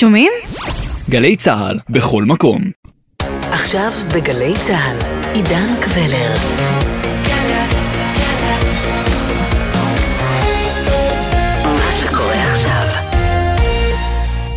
שומעים? גלי צה"ל, בכל מקום. עכשיו בגלי צה"ל, עידן קבלר. מה שקורה עכשיו.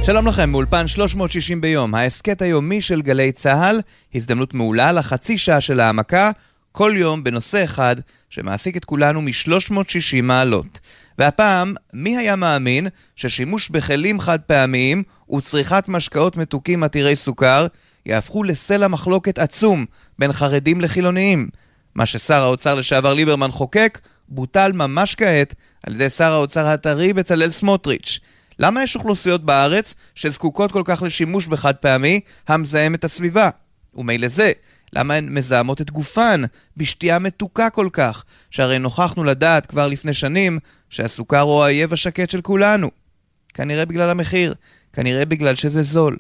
שלום לכם, מאולפן 360 ביום, ההסכת היומי של גלי צה"ל, הזדמנות מעולה לחצי שעה של העמקה, כל יום בנושא אחד שמעסיק את כולנו מ-360 מעלות. והפעם, מי היה מאמין ששימוש בכלים חד פעמיים וצריכת משקאות מתוקים עתירי סוכר יהפכו לסלע מחלוקת עצום בין חרדים לחילוניים? מה ששר האוצר לשעבר ליברמן חוקק, בוטל ממש כעת על ידי שר האוצר הטרי בצלאל סמוטריץ'. למה יש אוכלוסיות בארץ שזקוקות כל כך לשימוש בחד פעמי המזהם את הסביבה? ומילא זה, למה הן מזהמות את גופן בשתייה מתוקה כל כך, שהרי נוכחנו לדעת כבר לפני שנים שהסוכר הוא האויב השקט של כולנו. כנראה בגלל המחיר, כנראה בגלל שזה זול.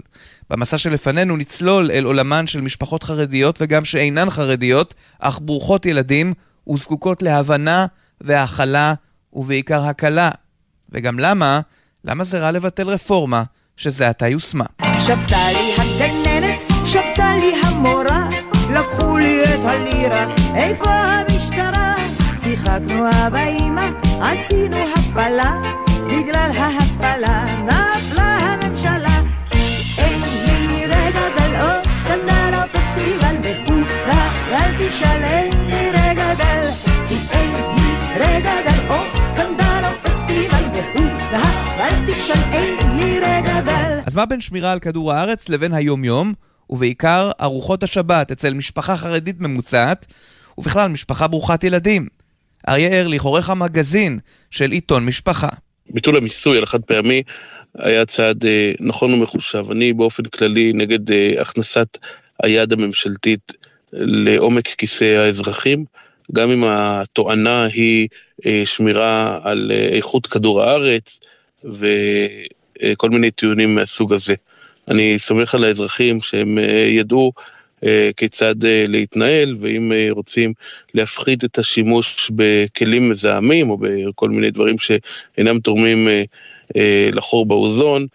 במסע שלפנינו נצלול אל עולמן של משפחות חרדיות וגם שאינן חרדיות, אך ברוכות ילדים וזקוקות להבנה והכלה ובעיקר הקלה. וגם למה, למה זה רע לבטל רפורמה שזה עתה יושמה. שבתה לקחו לי את הלירה, איפה המשטרה? שיחקנו אבא אמא, עשינו הפלה, בגלל ההפלה נפלה הממשלה. כי אין לי רגע דל או סטנדל או פסטיבל בבודה, ואל תשאל. אז מה בין שמירה על כדור הארץ לבין היום-יום, ובעיקר ארוחות השבת אצל משפחה חרדית ממוצעת, ובכלל משפחה ברוכת ילדים? אריה ארליך, עורך המגזין של עיתון משפחה. ביטול המיסוי על החד פעמי היה צעד אה, נכון ומחושב. אני באופן כללי נגד אה, הכנסת היד הממשלתית לעומק כיסא האזרחים, גם אם התואנה היא אה, שמירה על אה, איכות כדור הארץ וכל מיני טיעונים מהסוג הזה. אני סומך על האזרחים שהם אה, ידעו אה, כיצד אה, להתנהל, ואם רוצים להפחית את השימוש בכלים מזהמים או בכל מיני דברים שאינם תורמים לחור באוזון,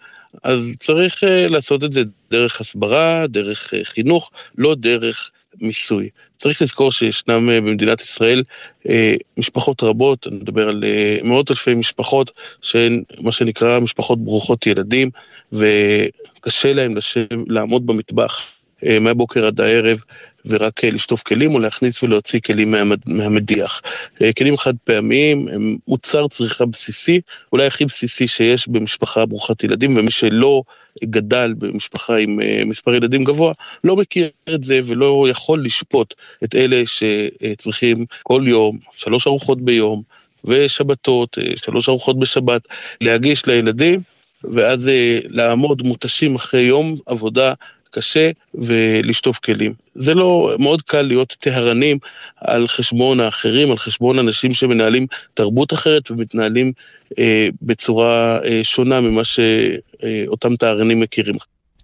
אז צריך לעשות את זה דרך הסברה, דרך חינוך, לא דרך מיסוי. צריך לזכור שישנם אה, במדינת ישראל אה, משפחות רבות, אני מדבר על אה, מאות אלפי משפחות שהן מה שנקרא משפחות ברוכות ילדים, וקשה להם לשב, לעמוד במטבח מהבוקר עד הערב ורק אה, לשטוף כלים או להכניס ולהוציא כלים מהמד- מהמדיח. אה, כלים חד פעמיים הם מוצר צריכה בסיסי, אולי הכי בסיסי שיש במשפחה ברוכת ילדים, ומי שלא גדל במשפחה עם אה, מספר ילדים גבוה, לא מכיר את זה ולא יכול לשפוט את אלה שצריכים כל יום, שלוש ארוחות ביום, ושבתות, שלוש ארוחות בשבת, להגיש לילדים, ואז לעמוד מותשים אחרי יום עבודה קשה ולשטוף כלים. זה לא, מאוד קל להיות טהרנים על חשבון האחרים, על חשבון אנשים שמנהלים תרבות אחרת ומתנהלים אה, בצורה אה, שונה ממה שאותם טהרנים מכירים.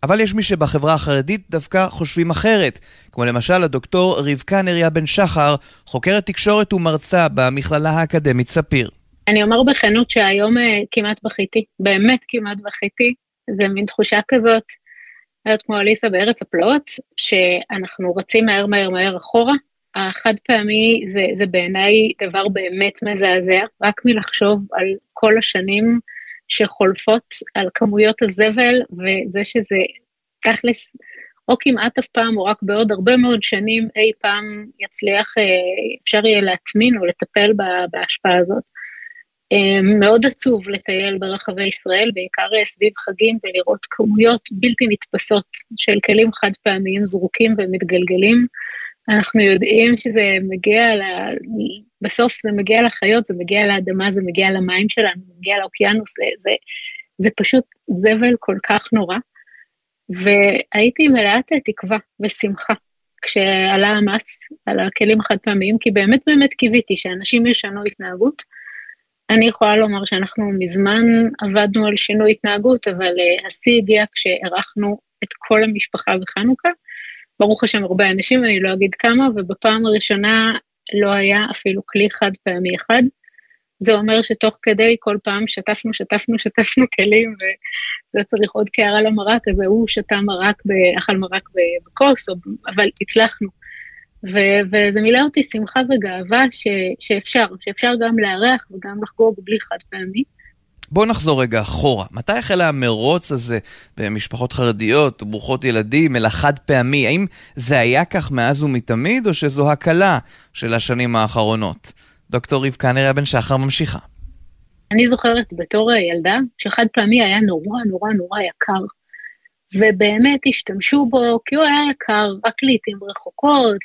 אבל יש מי שבחברה החרדית דווקא חושבים אחרת, כמו למשל הדוקטור רבקה נריה בן שחר, חוקרת תקשורת ומרצה במכללה האקדמית ספיר. אני אומר בכנות שהיום אה, כמעט בכיתי, באמת כמעט בכיתי, זה מין תחושה כזאת, להיות כמו אליסה בארץ הפלאות, שאנחנו רצים מהר מהר מהר אחורה. החד פעמי זה, זה בעיניי דבר באמת מזעזע, רק מלחשוב על כל השנים שחולפות, על כמויות הזבל, וזה שזה תכלס, או כמעט אף פעם, או רק בעוד הרבה מאוד שנים אי פעם יצליח, אה, אפשר יהיה להטמין או לטפל בה- בהשפעה הזאת. אה, מאוד עצוב לטייל ברחבי ישראל, בעיקר אה, סביב חגים, ולראות כמויות בלתי נתפסות של כלים חד פעמיים זרוקים ומתגלגלים. אנחנו יודעים שזה מגיע, ל... בסוף זה מגיע לחיות, זה מגיע לאדמה, זה מגיע למים שלנו, זה מגיע לאוקיינוס, זה, זה, זה פשוט זבל כל כך נורא. והייתי מלאת תקווה ושמחה כשעלה המס על הכלים החד פעמיים, כי באמת באמת קיוויתי שאנשים ישנו התנהגות. אני יכולה לומר שאנחנו מזמן עבדנו על שינוי התנהגות, אבל uh, השיא הגיע כשאירחנו את כל המשפחה בחנוכה. ברוך השם הרבה אנשים, אני לא אגיד כמה, ובפעם הראשונה לא היה אפילו כלי חד פעמי אחד. זה אומר שתוך כדי כל פעם שטפנו, שטפנו, שטפנו כלים, וזה צריך עוד קערה למרק, אז ההוא שתה מרק, אכל מרק בכוס, אבל הצלחנו. ו- וזה מילא אותי שמחה וגאווה ש- שאפשר, שאפשר גם לארח וגם לחגוג בלי חד פעמי. בואו נחזור רגע אחורה. מתי החל המרוץ הזה במשפחות חרדיות וברוכות ילדים אל החד פעמי? האם זה היה כך מאז ומתמיד, או שזו הקלה של השנים האחרונות? דוקטור רבקה נריה בן שחר ממשיכה. אני זוכרת בתור ילדה שחד פעמי היה נורא נורא נורא יקר. ובאמת השתמשו בו כי הוא היה יקר רק לעיתים רחוקות,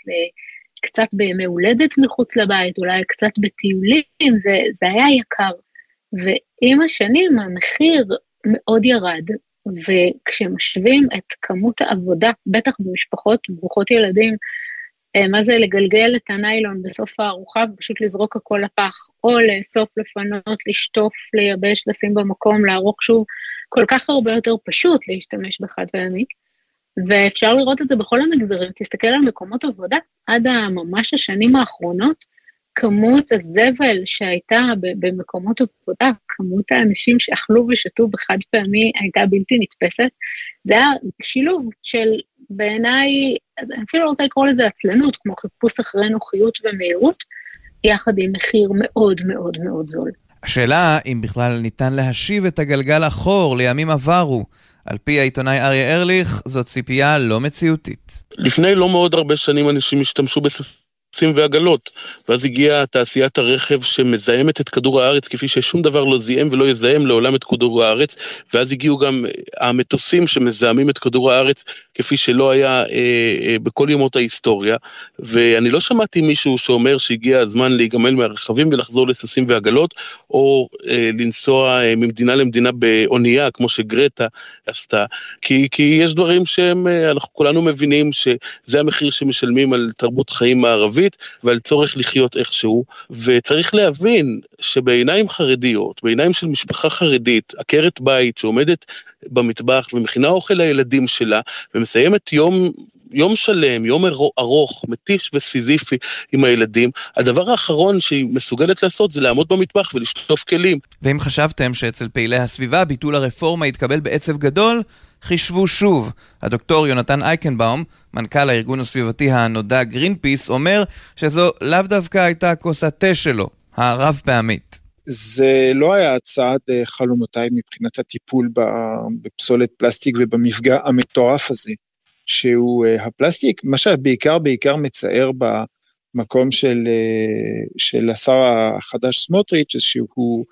קצת בימי הולדת מחוץ לבית, אולי קצת בטיולים, זה, זה היה יקר. ועם השנים המחיר מאוד ירד, וכשמשווים את כמות העבודה, בטח במשפחות ברוכות ילדים, מה זה לגלגל את הניילון בסוף הארוחה ופשוט לזרוק הכל לפח, או לאסוף, לפנות, לשטוף, לייבש, לשים במקום, לערוך שוב, כל כך הרבה יותר פשוט להשתמש בחד פעמי. ואפשר לראות את זה בכל המגזרים, תסתכל על מקומות עבודה, עד ממש השנים האחרונות, כמות הזבל שהייתה במקומות עבודה, כמות האנשים שאכלו ושתו בחד פעמי הייתה בלתי נתפסת. זה היה שילוב של בעיניי, אני אפילו לא רוצה לקרוא לזה עצלנות, כמו חיפוש אחרי נוחיות ומהירות, יחד עם מחיר מאוד מאוד מאוד זול. השאלה אם בכלל ניתן להשיב את הגלגל אחור לימים עברו. על פי העיתונאי אריה ארליך, זאת ציפייה לא מציאותית. לפני לא מאוד הרבה שנים אנשים השתמשו בספר. עצים ועגלות. ואז הגיעה תעשיית הרכב שמזהמת את כדור הארץ כפי ששום דבר לא זיהם ולא יזהם לעולם את כדור הארץ, ואז הגיעו גם המטוסים שמזהמים את כדור הארץ כפי שלא היה אה, אה, בכל ימות ההיסטוריה, ואני לא שמעתי מישהו שאומר שהגיע הזמן להיגמל מהרכבים ולחזור לסוסים ועגלות, או אה, לנסוע אה, ממדינה למדינה באונייה, כמו שגרטה עשתה, כי, כי יש דברים שהם, אה, כולנו מבינים שזה המחיר שמשלמים על תרבות חיים מערבית. חרדית ועל צורך לחיות איכשהו, וצריך להבין שבעיניים חרדיות, בעיניים של משפחה חרדית, עקרת בית שעומדת במטבח ומכינה אוכל לילדים שלה, ומסיימת יום יום שלם, יום ארוך, מתיש וסיזיפי עם הילדים, הדבר האחרון שהיא מסוגלת לעשות זה לעמוד במטבח ולשטוף כלים. ואם חשבתם שאצל פעילי הסביבה ביטול הרפורמה יתקבל בעצב גדול, חישבו שוב. הדוקטור יונתן אייקנבאום, מנכ"ל הארגון הסביבתי הנודע גרינפיס, אומר שזו לאו דווקא הייתה כוס התה שלו, הרב פעמית. זה לא היה צעד אה, חלומותיי מבחינת הטיפול בפסולת פלסטיק ובמפגע המטורף הזה, שהוא אה, הפלסטיק, מה שבעיקר בעיקר מצער במקום של, אה, של השר החדש סמוטריץ', שהוא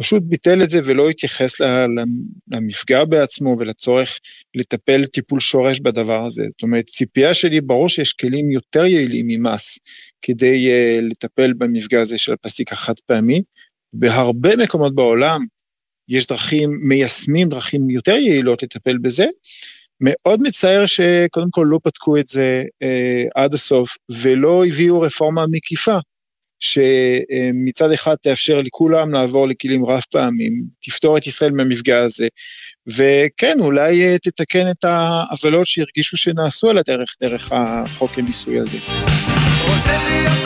פשוט ביטל את זה ולא התייחס למפגע בעצמו ולצורך לטפל טיפול שורש בדבר הזה. זאת אומרת, ציפייה שלי, ברור שיש כלים יותר יעילים ממס כדי uh, לטפל במפגע הזה של הפלסטיק החד פעמי. בהרבה מקומות בעולם יש דרכים, מיישמים דרכים יותר יעילות לטפל בזה. מאוד מצער שקודם כל לא פתקו את זה uh, עד הסוף ולא הביאו רפורמה מקיפה. שמצד אחד תאפשר לכולם לעבור לכלים רב פעמים, תפתור את ישראל מהמפגע הזה, וכן, אולי אה, תתקן את העוולות שהרגישו שנעשו על הדרך, דרך החוק המיסוי הזה. רוצה להיות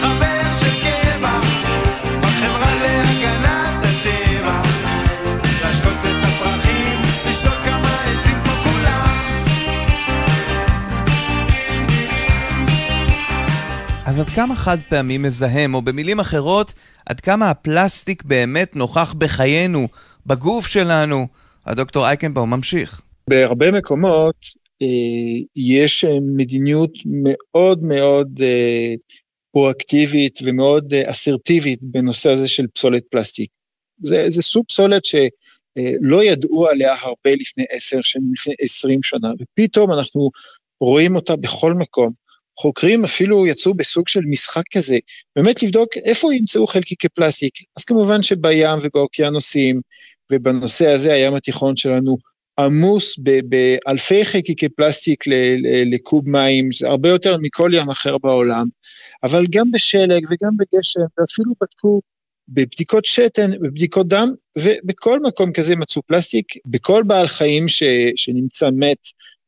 אז עד כמה חד פעמי מזהם, או במילים אחרות, עד כמה הפלסטיק באמת נוכח בחיינו, בגוף שלנו? הדוקטור אייקנבאום ממשיך. בהרבה מקומות אה, יש אה, מדיניות מאוד מאוד אה, פרואקטיבית ומאוד אה, אסרטיבית בנושא הזה של פסולת פלסטיק. זה, זה סוג פסולת שלא אה, ידעו עליה הרבה לפני עשר שנים, לפני עשרים שנה, ופתאום אנחנו רואים אותה בכל מקום. חוקרים אפילו יצאו בסוג של משחק כזה, באמת לבדוק איפה ימצאו חלקיקי פלסטיק. אז כמובן שבים ובאוקיינוסים, ובנושא הזה הים התיכון שלנו עמוס באלפי חלקיקי פלסטיק לקוב מים, זה הרבה יותר מכל ים אחר בעולם, אבל גם בשלג וגם בגשם, ואפילו בדקו בבדיקות שתן, בבדיקות דם, ובכל מקום כזה מצאו פלסטיק, בכל בעל חיים ש, שנמצא מת,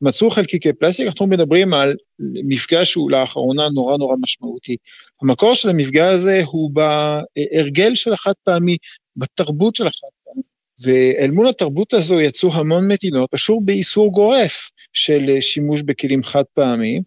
מצאו חלקיקי פלסטיק, אנחנו מדברים על מפגע שהוא לאחרונה נורא נורא משמעותי. המקור של המפגע הזה הוא בהרגל של החד פעמי, בתרבות של החד פעמי. ואל מול התרבות הזו יצאו המון מדינות, פשוט באיסור גורף של שימוש בכלים חד פעמיים,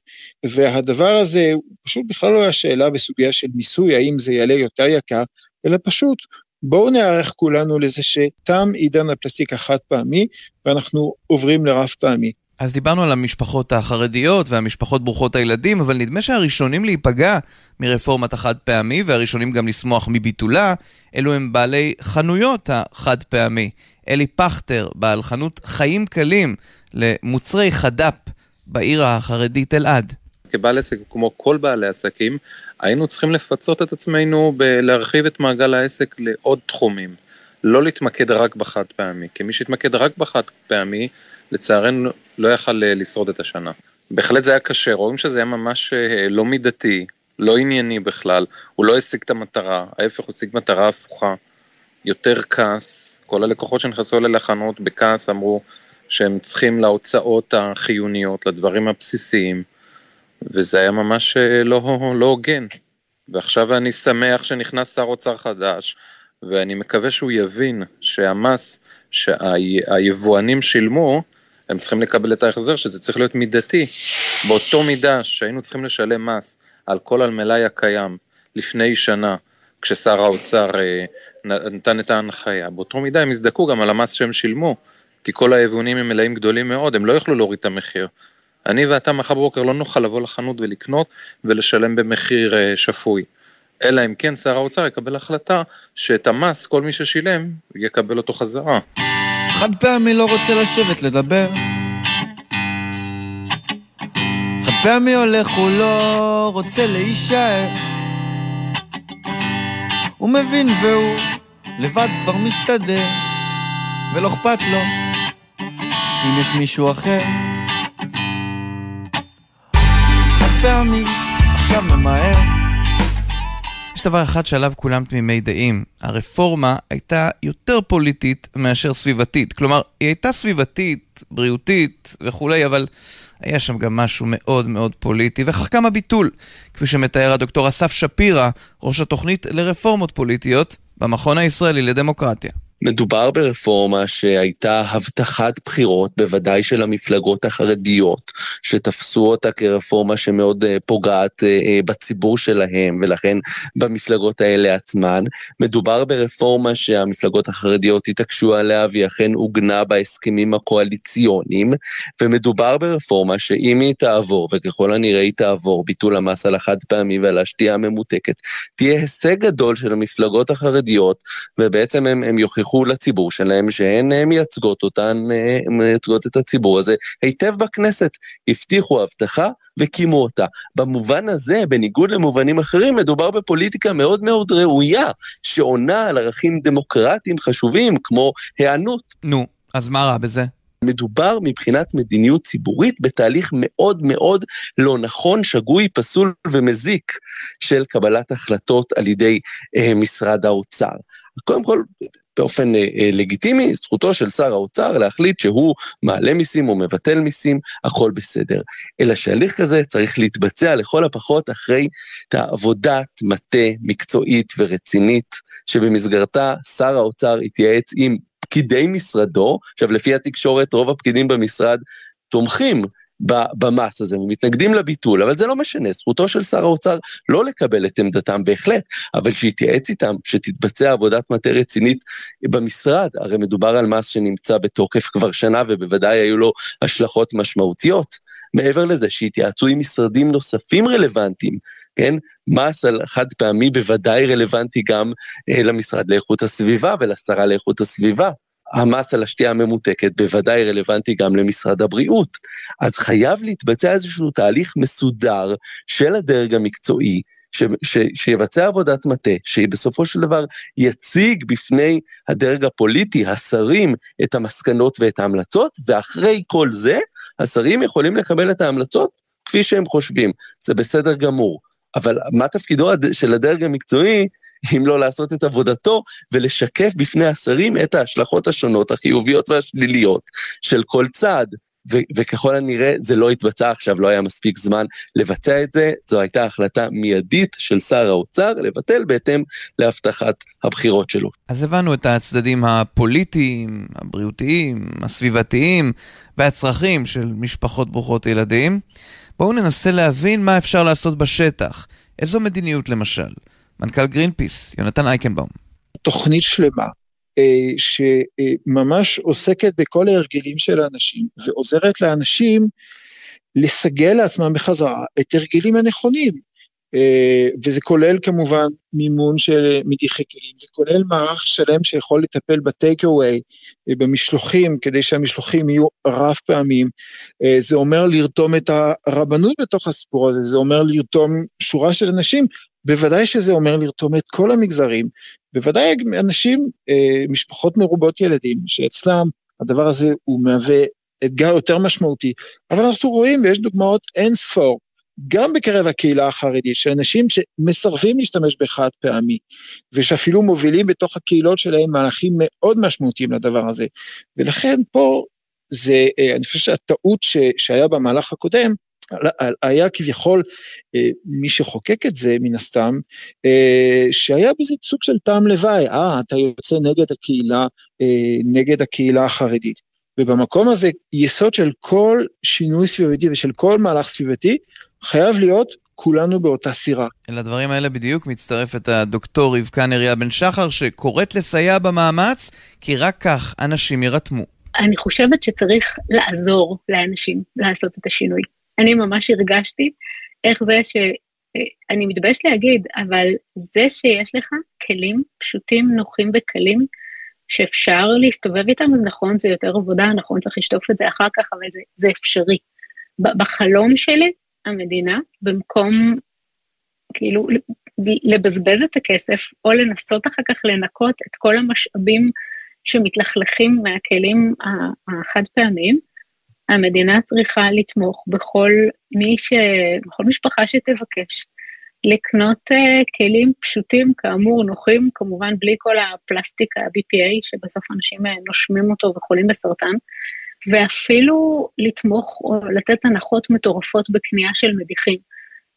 והדבר הזה פשוט בכלל לא היה שאלה בסוגיה של מיסוי, האם זה יעלה יותר יקר, אלא פשוט בואו נערך כולנו לזה שתם עידן הפלסטיק החד פעמי, ואנחנו עוברים לרב פעמי. אז דיברנו על המשפחות החרדיות והמשפחות ברוכות הילדים, אבל נדמה שהראשונים להיפגע מרפורמת החד פעמי, והראשונים גם לשמוח מביטולה, אלו הם בעלי חנויות החד פעמי. אלי פכטר, בעל חנות חיים קלים למוצרי חד"פ בעיר החרדית אלעד. כבעל עסק, כמו כל בעלי עסקים, היינו צריכים לפצות את עצמנו בלהרחיב את מעגל העסק לעוד תחומים. לא להתמקד רק בחד פעמי, כי מי שהתמקד רק בחד פעמי, לצערנו לא יכל אה, לשרוד את השנה. בהחלט זה היה קשה, רואים שזה היה ממש אה, לא מידתי, לא ענייני בכלל, הוא לא השיג את המטרה, ההפך הוא השיג מטרה הפוכה, יותר כעס, כל הלקוחות שנכנסו אליי לחנות בכעס אמרו שהם צריכים להוצאות החיוניות, לדברים הבסיסיים, וזה היה ממש אה, לא, לא הוגן. ועכשיו אני שמח שנכנס שר אוצר חדש, ואני מקווה שהוא יבין שהמס שהיבואנים שילמו, הם צריכים לקבל את ההחזר, שזה צריך להיות מידתי. באותו מידה שהיינו צריכים לשלם מס על כל המלאי הקיים לפני שנה, כששר האוצר אה, נתן את ההנחיה, באותו מידה הם יזדקו גם על המס שהם שילמו, כי כל היבואנים הם מלאים גדולים מאוד, הם לא יוכלו להוריד את המחיר. אני ואתה מחר בבוקר לא נוכל לבוא לחנות ולקנות ולשלם במחיר אה, שפוי. אלא אם כן שר האוצר יקבל החלטה שאת המס, כל מי ששילם, יקבל אותו חזרה. חד פעמי לא רוצה לשבת לדבר. חד פעמי הולך, הוא לא רוצה להישאר. הוא מבין והוא לבד כבר מסתדר, ולא אכפת לו אם יש מישהו אחר. חד פעמי עכשיו ממהר. יש דבר אחד שעליו כולם תמימי דעים, הרפורמה הייתה יותר פוליטית מאשר סביבתית. כלומר, היא הייתה סביבתית, בריאותית וכולי, אבל היה שם גם משהו מאוד מאוד פוליטי, וכך גם הביטול, כפי שמתאר הדוקטור אסף שפירא, ראש התוכנית לרפורמות פוליטיות במכון הישראלי לדמוקרטיה. מדובר ברפורמה שהייתה הבטחת בחירות, בוודאי של המפלגות החרדיות, שתפסו אותה כרפורמה שמאוד אה, פוגעת אה, אה, בציבור שלהם, ולכן במפלגות האלה עצמן. מדובר ברפורמה שהמפלגות החרדיות התעקשו עליה, והיא אכן עוגנה בהסכמים הקואליציוניים, ומדובר ברפורמה שאם היא תעבור, וככל הנראה היא תעבור, ביטול המס על החד פעמי ועל השתייה הממותקת, תהיה הישג גדול של המפלגות החרדיות, ובעצם הם, הם יוכיחו הוכיחו לציבור שלהם שהן אה, מייצגות אותן, אה, מייצגות את הציבור הזה היטב בכנסת. הבטיחו הבטחה וקימו אותה. במובן הזה, בניגוד למובנים אחרים, מדובר בפוליטיקה מאוד מאוד ראויה, שעונה על ערכים דמוקרטיים חשובים כמו היענות. נו, אז מה רע בזה? מדובר מבחינת מדיניות ציבורית בתהליך מאוד מאוד לא נכון, שגוי, פסול ומזיק של קבלת החלטות על ידי אה, משרד האוצר. קודם כל, באופן אה, אה, לגיטימי, זכותו של שר האוצר להחליט שהוא מעלה מיסים או מבטל מיסים, הכל בסדר. אלא שהליך כזה צריך להתבצע לכל הפחות אחרי עבודת מטה מקצועית ורצינית, שבמסגרתה שר האוצר התייעץ עם פקידי משרדו, עכשיו לפי התקשורת רוב הפקידים במשרד תומכים במס הזה ומתנגדים לביטול, אבל זה לא משנה, זכותו של שר האוצר לא לקבל את עמדתם בהחלט, אבל שיתייעץ איתם, שתתבצע עבודת מטה רצינית במשרד, הרי מדובר על מס שנמצא בתוקף כבר שנה ובוודאי היו לו השלכות משמעותיות. מעבר לזה, שיתייעצו עם משרדים נוספים רלוונטיים, כן? מס על חד פעמי בוודאי רלוונטי גם אה, למשרד לאיכות הסביבה ולשרה לאיכות הסביבה. המס על השתייה הממותקת בוודאי רלוונטי גם למשרד הבריאות. אז חייב להתבצע איזשהו תהליך מסודר של הדרג המקצועי, ש, ש, שיבצע עבודת מטה, שבסופו של דבר יציג בפני הדרג הפוליטי, השרים, את המסקנות ואת ההמלצות, ואחרי כל זה, השרים יכולים לקבל את ההמלצות כפי שהם חושבים. זה בסדר גמור. אבל מה תפקידו של הדרג המקצועי אם לא לעשות את עבודתו ולשקף בפני השרים את ההשלכות השונות, החיוביות והשליליות של כל צעד. ו- וככל הנראה זה לא התבצע עכשיו, לא היה מספיק זמן לבצע את זה, זו הייתה החלטה מיידית של שר האוצר לבטל בהתאם להבטחת הבחירות שלו. אז הבנו את הצדדים הפוליטיים, הבריאותיים, הסביבתיים והצרכים של משפחות ברוכות ילדים. בואו ננסה להבין מה אפשר לעשות בשטח. איזו מדיניות למשל? מנכ"ל גרינפיס, יונתן אייקנבאום. תוכנית שלמה אה, שממש עוסקת בכל ההרגלים של האנשים ועוזרת לאנשים לסגל לעצמם בחזרה את הרגלים הנכונים. אה, וזה כולל כמובן מימון של מדיחי כלים, זה כולל מערך שלם שיכול לטפל בטייק אווי, אה, במשלוחים, כדי שהמשלוחים יהיו רב פעמים. זה אומר לרתום את הרבנות בתוך הסיפור הזה, זה אומר לרתום שורה של אנשים בוודאי שזה אומר לרתום את כל המגזרים, בוודאי אנשים, אה, משפחות מרובות ילדים, שאצלם הדבר הזה הוא מהווה אתגר יותר משמעותי, אבל אנחנו רואים ויש דוגמאות אין ספור, גם בקרב הקהילה החרדית, של אנשים שמסרבים להשתמש בחד פעמי, ושאפילו מובילים בתוך הקהילות שלהם מהלכים מאוד משמעותיים לדבר הזה. ולכן פה זה, אה, אני חושב שהטעות שהיה במהלך הקודם, היה כביכול אה, מי שחוקק את זה מן הסתם, אה, שהיה בזה סוג של טעם לוואי, אה, אתה יוצא נגד הקהילה, אה, נגד הקהילה החרדית. ובמקום הזה, יסוד של כל שינוי סביבתי ושל כל מהלך סביבתי, חייב להיות כולנו באותה סירה. אל הדברים האלה בדיוק מצטרפת הדוקטור רבקה נריה בן שחר, שקוראת לסייע במאמץ, כי רק כך אנשים יירתמו. אני חושבת שצריך לעזור לאנשים לעשות את השינוי. אני ממש הרגשתי איך זה ש... אני מתביישת להגיד, אבל זה שיש לך כלים פשוטים, נוחים וקלים, שאפשר להסתובב איתם, אז נכון, זה יותר עבודה, נכון, צריך לשטוף את זה אחר כך, אבל זה, זה אפשרי. בחלום שלי, המדינה, במקום כאילו לבזבז את הכסף, או לנסות אחר כך לנקות את כל המשאבים שמתלכלכים מהכלים החד פעמיים, המדינה צריכה לתמוך בכל מי ש... בכל משפחה שתבקש. לקנות uh, כלים פשוטים, כאמור, נוחים, כמובן בלי כל הפלסטיק ה-BPA, שבסוף אנשים uh, נושמים אותו וחולים בסרטן, ואפילו לתמוך או לתת הנחות מטורפות בקנייה של מדיחים.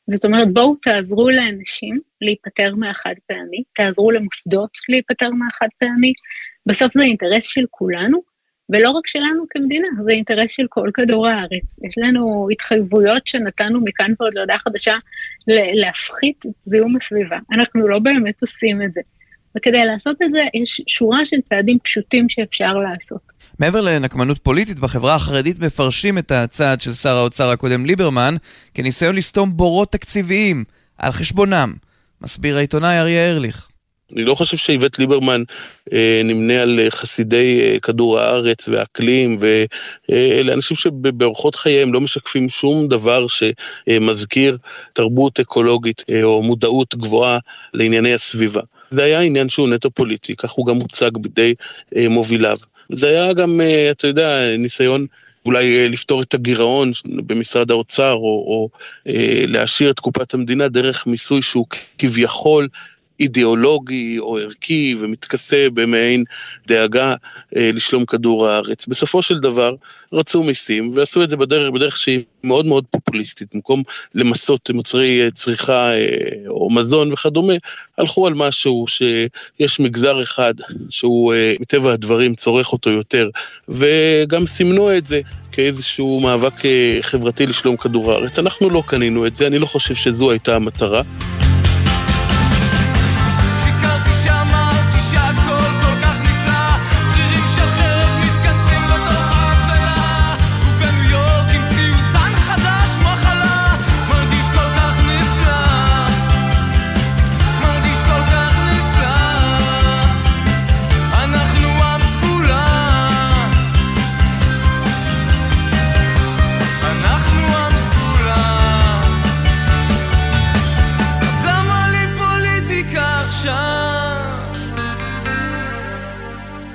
זאת אומרת, בואו תעזרו לאנשים להיפטר מהחד פעמי, תעזרו למוסדות להיפטר מהחד פעמי, בסוף זה אינטרס של כולנו, ולא רק שלנו כמדינה, זה אינטרס של כל כדור הארץ. יש לנו התחייבויות שנתנו מכאן ועוד להודעה חדשה להפחית את זיהום הסביבה. אנחנו לא באמת עושים את זה. וכדי לעשות את זה, יש שורה של צעדים פשוטים שאפשר לעשות. מעבר לנקמנות פוליטית, בחברה החרדית מפרשים את הצעד של שר האוצר הקודם ליברמן כניסיון לסתום בורות תקציביים על חשבונם. מסביר העיתונאי אריה ארליך. אני לא חושב שאיווט ליברמן אה, נמנה על אה, חסידי אה, כדור הארץ ואקלים, ואלה אה, אנשים שבאורחות חייהם לא משקפים שום דבר שמזכיר תרבות אקולוגית אה, או מודעות גבוהה לענייני הסביבה. זה היה עניין שהוא נטו פוליטי, כך הוא גם הוצג בידי אה, מוביליו. זה היה גם, אה, אתה יודע, ניסיון אולי אה, לפתור את הגירעון במשרד האוצר, או, או אה, להשאיר את קופת המדינה דרך מיסוי שהוא כביכול אידיאולוגי או ערכי ומתכסה במעין דאגה אה, לשלום כדור הארץ. בסופו של דבר רצו מיסים ועשו את זה בדרך, בדרך שהיא מאוד מאוד פופוליסטית. במקום למסות מוצרי אה, צריכה אה, או מזון וכדומה, הלכו על משהו שיש מגזר אחד שהוא אה, מטבע הדברים צורך אותו יותר, וגם סימנו את זה כאיזשהו מאבק אה, חברתי לשלום כדור הארץ. אנחנו לא קנינו את זה, אני לא חושב שזו הייתה המטרה.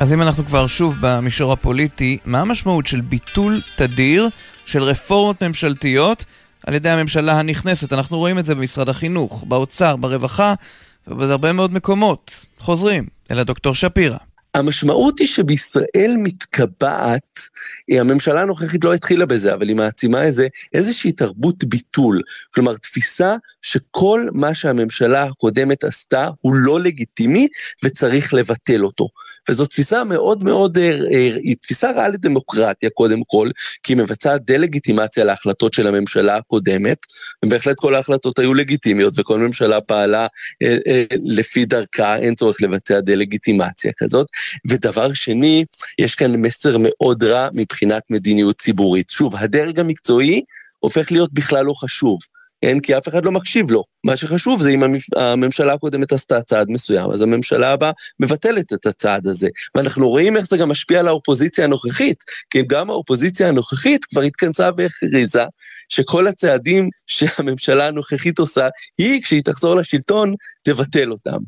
אז אם אנחנו כבר שוב במישור הפוליטי, מה המשמעות של ביטול תדיר של רפורמות ממשלתיות על ידי הממשלה הנכנסת? אנחנו רואים את זה במשרד החינוך, באוצר, ברווחה, ובעוד הרבה מאוד מקומות. חוזרים אל הדוקטור שפירא. המשמעות היא שבישראל מתקבעת, הממשלה הנוכחית לא התחילה בזה, אבל היא מעצימה איזה, איזושהי תרבות ביטול. כלומר, תפיסה שכל מה שהממשלה הקודמת עשתה הוא לא לגיטימי וצריך לבטל אותו. וזו תפיסה מאוד מאוד, אה, אה, היא תפיסה רעה לדמוקרטיה קודם כל, כי היא מבצעת דה-לגיטימציה להחלטות של הממשלה הקודמת, ובהחלט כל ההחלטות היו לגיטימיות וכל ממשלה פעלה אה, אה, לפי דרכה, אין צורך לבצע דה-לגיטימציה כזאת. ודבר שני, יש כאן מסר מאוד רע מבחינת מדיניות ציבורית. שוב, הדרג המקצועי הופך להיות בכלל לא חשוב. כן? כי אף אחד לא מקשיב לו. מה שחשוב זה אם הממשלה הקודמת עשתה צעד מסוים, אז הממשלה הבאה מבטלת את הצעד הזה. ואנחנו רואים איך זה גם משפיע על האופוזיציה הנוכחית, כי גם האופוזיציה הנוכחית כבר התכנסה והכריזה שכל הצעדים שהממשלה הנוכחית עושה, היא, כשהיא תחזור לשלטון, תבטל אותם.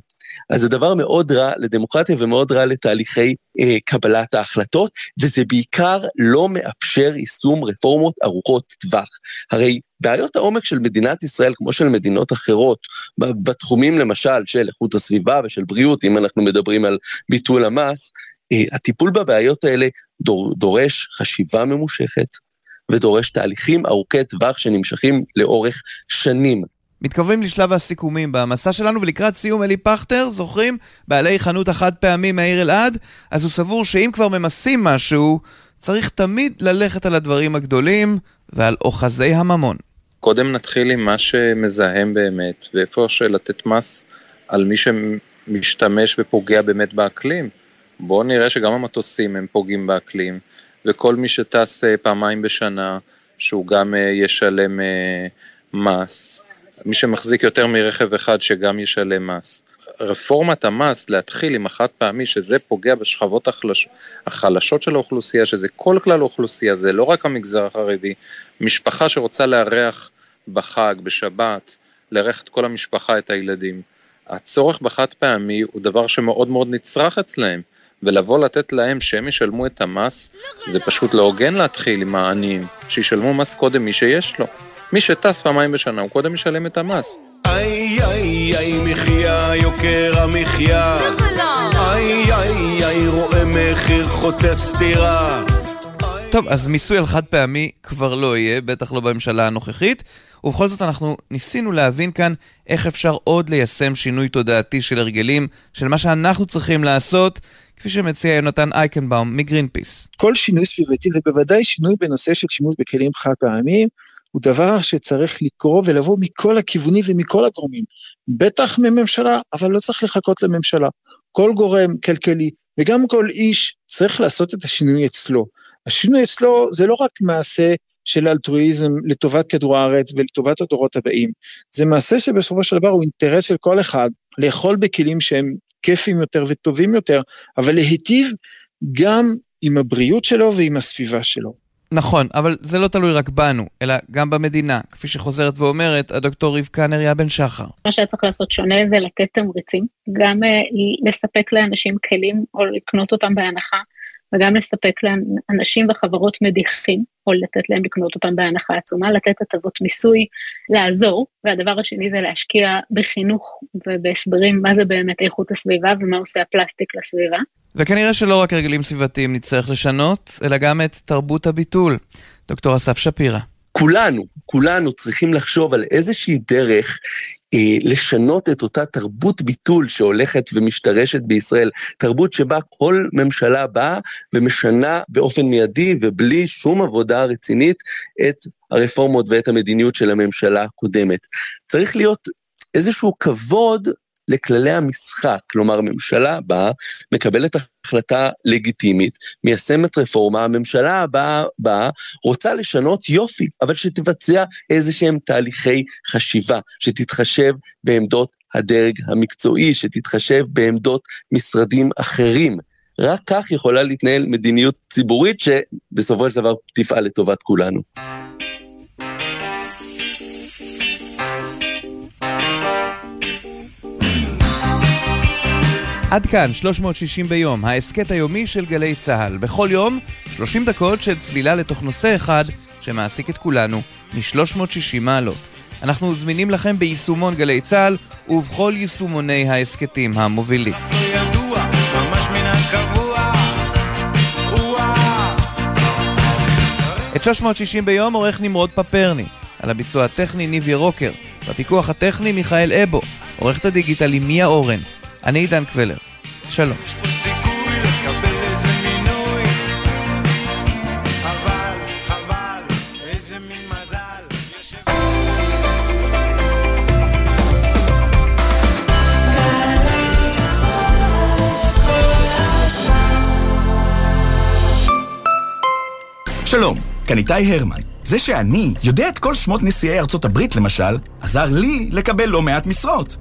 אז זה דבר מאוד רע לדמוקרטיה ומאוד רע לתהליכי אה, קבלת ההחלטות, וזה בעיקר לא מאפשר יישום רפורמות ארוכות טווח. הרי בעיות העומק של מדינת ישראל, כמו של מדינות אחרות, בתחומים למשל של איכות הסביבה ושל בריאות, אם אנחנו מדברים על ביטול המס, אה, הטיפול בבעיות האלה דור, דורש חשיבה ממושכת ודורש תהליכים ארוכי טווח שנמשכים לאורך שנים. מתקרבים לשלב הסיכומים במסע שלנו, ולקראת סיום אלי פכטר, זוכרים? בעלי חנות החד פעמי מהעיר אלעד, אז הוא סבור שאם כבר ממסים משהו, צריך תמיד ללכת על הדברים הגדולים ועל אוחזי הממון. קודם נתחיל עם מה שמזהם באמת, ואיפה שלתת מס על מי שמשתמש ופוגע באמת באקלים. בואו נראה שגם המטוסים הם פוגעים באקלים, וכל מי שטס אה, פעמיים בשנה, שהוא גם אה, ישלם אה, מס. מי שמחזיק יותר מרכב אחד שגם ישלם מס. רפורמת המס, להתחיל עם החד פעמי, שזה פוגע בשכבות החלש, החלשות של האוכלוסייה, שזה כל כלל האוכלוסייה, זה לא רק המגזר החרדי. משפחה שרוצה לארח בחג, בשבת, לארח את כל המשפחה, את הילדים. הצורך בחד פעמי הוא דבר שמאוד מאוד נצרך אצלהם, ולבוא לתת להם שהם ישלמו את המס, זה פשוט לא הוגן להתחיל עם העניים, שישלמו מס קודם מי שיש לו. מי שטס פעמיים בשנה, הוא קודם ישלם את המס. איי איי איי מחיה, יוקר המחיה. איי איי איי רואה מחיר חוטף סטירה. טוב, אז מיסוי על חד פעמי כבר לא יהיה, בטח לא בממשלה הנוכחית. ובכל זאת אנחנו ניסינו להבין כאן איך אפשר עוד ליישם שינוי תודעתי של הרגלים, של מה שאנחנו צריכים לעשות, כפי שמציע יונתן אייקנבאום מגרינפיס. כל שינוי סביבתי, ובוודאי שינוי בנושא של שימוש בכלים חד פעמיים, הוא דבר שצריך לקרוא ולבוא מכל הכיוונים ומכל הגורמים, בטח מממשלה, אבל לא צריך לחכות לממשלה. כל גורם כלכלי וגם כל איש צריך לעשות את השינוי אצלו. השינוי אצלו זה לא רק מעשה של אלטרואיזם לטובת כדור הארץ ולטובת הדורות הבאים, זה מעשה שבסופו של דבר הוא אינטרס של כל אחד לאכול בכלים שהם כיפים יותר וטובים יותר, אבל להיטיב גם עם הבריאות שלו ועם הסביבה שלו. נכון, אבל זה לא תלוי רק בנו, אלא גם במדינה, כפי שחוזרת ואומרת הדוקטור רבקה נריה בן שחר. מה שהיה צריך לעשות שונה זה לתת תמריצים, גם uh, לספק לאנשים כלים או לקנות אותם בהנחה, וגם לספק לאנשים וחברות מדיחים, או לתת להם לקנות אותם בהנחה עצומה, לתת הטבות מיסוי, לעזור, והדבר השני זה להשקיע בחינוך ובהסברים מה זה באמת איכות הסביבה ומה עושה הפלסטיק לסביבה. וכנראה שלא רק הרגלים סביבתיים נצטרך לשנות, אלא גם את תרבות הביטול. דוקטור אסף שפירא. כולנו, כולנו צריכים לחשוב על איזושהי דרך לשנות את אותה תרבות ביטול שהולכת ומשתרשת בישראל, תרבות שבה כל ממשלה באה ומשנה באופן מיידי ובלי שום עבודה רצינית את הרפורמות ואת המדיניות של הממשלה הקודמת. צריך להיות איזשהו כבוד לכללי המשחק. כלומר, הממשלה באה, מקבלת החלטה לגיטימית, מיישמת רפורמה, הממשלה הבאה באה, רוצה לשנות יופי, אבל שתבצע איזה שהם תהליכי חשיבה, שתתחשב בעמדות הדרג המקצועי, שתתחשב בעמדות משרדים אחרים. רק כך יכולה להתנהל מדיניות ציבורית שבסופו של דבר תפעל לטובת כולנו. עד כאן 360 ביום, ההסכת היומי של גלי צה"ל. בכל יום, 30 דקות של צלילה לתוך נושא אחד שמעסיק את כולנו, מ-360 מעלות. אנחנו זמינים לכם ביישומון גלי צה"ל ובכל יישומוני ההסכתים המובילים. את 360 ביום עורך נמרוד פפרני, על הביצוע הטכני ניב ירוקר, בפיקוח הטכני מיכאל אבו, עורכת הדיגיטל היא מיה אורן, אני עידן קבלר. שלום. שלום, כאן איתי הרמן. זה שאני יודע את כל שמות נשיאי ארצות הברית, למשל, עזר לי לקבל לא מעט משרות.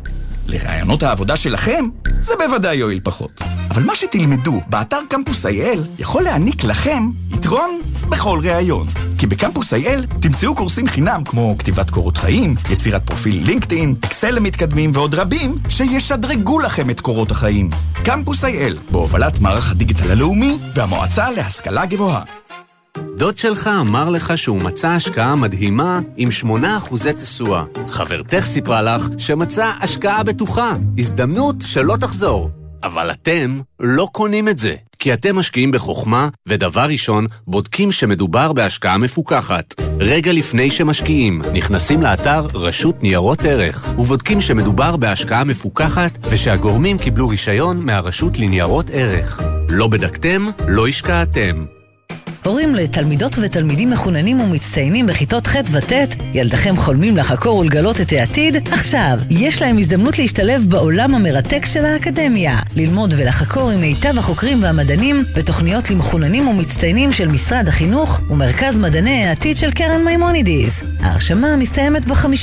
לרעיונות העבודה שלכם, זה בוודאי יועיל פחות. אבל מה שתלמדו באתר קמפוס IL יכול להעניק לכם יתרון בכל ראיון. כי בקמפוס IL תמצאו קורסים חינם כמו כתיבת קורות חיים, יצירת פרופיל לינקדאין, אקסל למתקדמים ועוד רבים שישדרגו לכם את קורות החיים. קמפוס IL, בהובלת מערך הדיגיטל הלאומי והמועצה להשכלה גבוהה. דוד שלך אמר לך שהוא מצא השקעה מדהימה עם 8% תשואה. חברתך סיפרה לך שמצא השקעה בטוחה, הזדמנות שלא תחזור. אבל אתם לא קונים את זה, כי אתם משקיעים בחוכמה, ודבר ראשון, בודקים שמדובר בהשקעה מפוקחת. רגע לפני שמשקיעים, נכנסים לאתר רשות ניירות ערך, ובודקים שמדובר בהשקעה מפוקחת, ושהגורמים קיבלו רישיון מהרשות לניירות ערך. לא בדקתם, לא השקעתם. הורים לתלמידות ותלמידים מחוננים ומצטיינים בכיתות ח' וט', ילדיכם חולמים לחקור ולגלות את העתיד? עכשיו, יש להם הזדמנות להשתלב בעולם המרתק של האקדמיה. ללמוד ולחקור עם מיטב החוקרים והמדענים בתוכניות למחוננים ומצטיינים של משרד החינוך ומרכז מדעני העתיד של קרן מימונידיס. ההרשמה מסתיימת בחמישה